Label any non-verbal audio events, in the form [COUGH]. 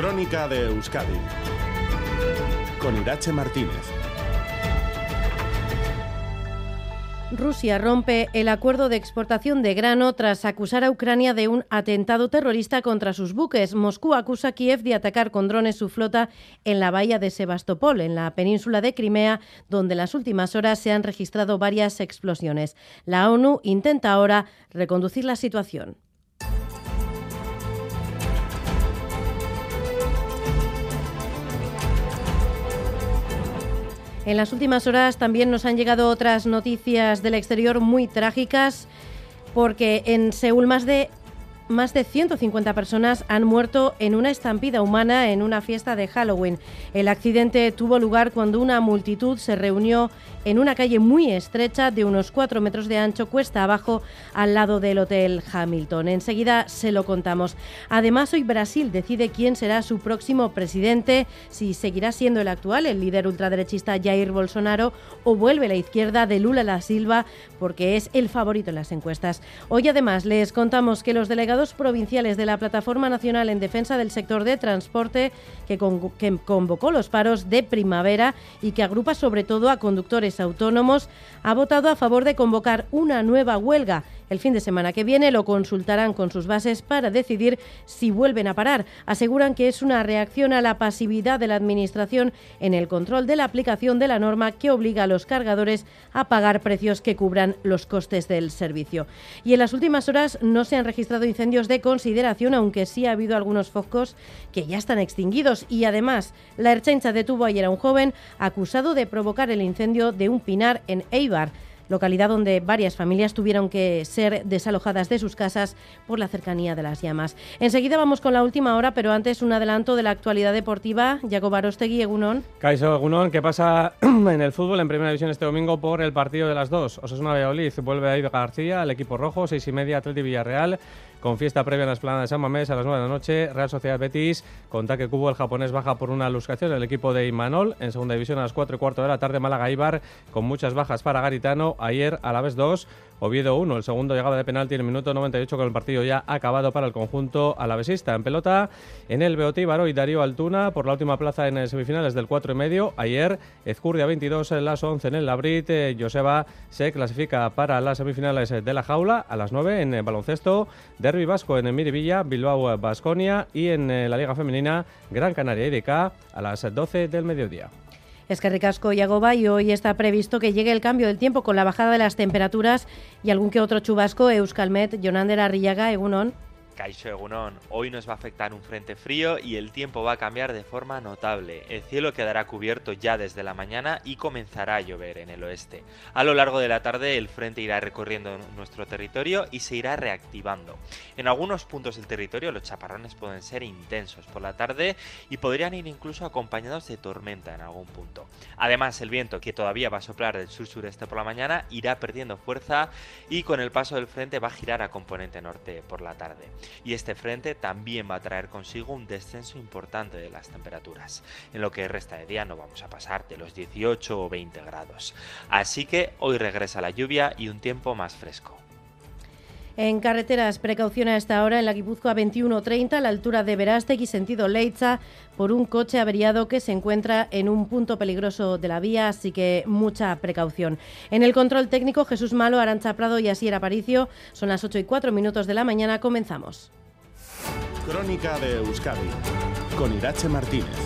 Crónica de Euskadi con Irache Martínez. Rusia rompe el acuerdo de exportación de grano tras acusar a Ucrania de un atentado terrorista contra sus buques. Moscú acusa a Kiev de atacar con drones su flota en la bahía de Sebastopol, en la península de Crimea, donde en las últimas horas se han registrado varias explosiones. La ONU intenta ahora reconducir la situación. En las últimas horas también nos han llegado otras noticias del exterior muy trágicas porque en Seúl más de más de 150 personas han muerto en una estampida humana en una fiesta de Halloween. El accidente tuvo lugar cuando una multitud se reunió en una calle muy estrecha de unos 4 metros de ancho, cuesta abajo, al lado del Hotel Hamilton. Enseguida se lo contamos. Además, hoy Brasil decide quién será su próximo presidente, si seguirá siendo el actual, el líder ultraderechista Jair Bolsonaro, o vuelve la izquierda de Lula da Silva, porque es el favorito en las encuestas. Hoy además les contamos que los delegados provinciales de la Plataforma Nacional en Defensa del Sector de Transporte, que, que convocó los paros de primavera y que agrupa sobre todo a conductores autónomos, ha votado a favor de convocar una nueva huelga el fin de semana que viene lo consultarán con sus bases para decidir si vuelven a parar. Aseguran que es una reacción a la pasividad de la Administración en el control de la aplicación de la norma que obliga a los cargadores a pagar precios que cubran los costes del servicio. Y en las últimas horas no se han registrado incendios de consideración, aunque sí ha habido algunos focos que ya están extinguidos. Y además, la Erchancha detuvo ayer a un joven acusado de provocar el incendio de un pinar en Eibar localidad donde varias familias tuvieron que ser desalojadas de sus casas por la cercanía de las llamas. Enseguida vamos con la última hora, pero antes un adelanto de la actualidad deportiva. Jacob Arostegui, Egunon. Caiso Egunon, ¿qué pasa [CLEARS THROAT] en el fútbol en Primera División este domingo por el partido de las dos? Osasuna Valladolid vuelve a ir García, el equipo rojo, seis y media, Atleti Villarreal con fiesta previa en la esplanada de San Mamés a las 9 de la noche. Real Sociedad Betis, con que Cubo, el japonés baja por una luscación el equipo de Imanol. En segunda división a las 4 y cuarto de la tarde, Málaga Ibar, con muchas bajas para Garitano. Ayer a la vez 2. Oviedo 1, el segundo llegaba de penalti en el minuto 98 con el partido ya acabado para el conjunto alavesista. En pelota, en el Beotí y Darío Altuna por la última plaza en semifinales del 4 y medio. Ayer, Ezcurdia 22 en las 11 en el Labrit. Eh, Joseba se clasifica para las semifinales de la jaula a las 9 en baloncesto. Derby Vasco en Miribilla, Bilbao Basconia y en eh, la Liga Femenina Gran Canaria IDK a las 12 del mediodía. Es que ricasco y agoba y hoy está previsto que llegue el cambio del tiempo con la bajada de las temperaturas y algún que otro chubasco. Euskalmet, Jonander Arrillaga, Egunon. Caixo Egunon, hoy nos va a afectar un frente frío y el tiempo va a cambiar de forma notable. El cielo quedará cubierto ya desde la mañana y comenzará a llover en el oeste. A lo largo de la tarde el frente irá recorriendo nuestro territorio y se irá reactivando. En algunos puntos del territorio los chaparrones pueden ser intensos por la tarde y podrían ir incluso acompañados de tormenta en algún punto. Además el viento que todavía va a soplar del sur-sureste por la mañana irá perdiendo fuerza y con el paso del frente va a girar a componente norte por la tarde y este frente también va a traer consigo un descenso importante de las temperaturas. En lo que resta de día no vamos a pasar de los 18 o 20 grados. Así que hoy regresa la lluvia y un tiempo más fresco. En carreteras, precaución a esta hora en la Guipúzcoa 2130 a la altura de Verástegui, sentido Leitza, por un coche averiado que se encuentra en un punto peligroso de la vía, así que mucha precaución. En el control técnico, Jesús Malo, Arancha Prado y Asier Aparicio. Son las 8 y 4 minutos de la mañana, comenzamos. Crónica de Euskadi con Irache Martínez.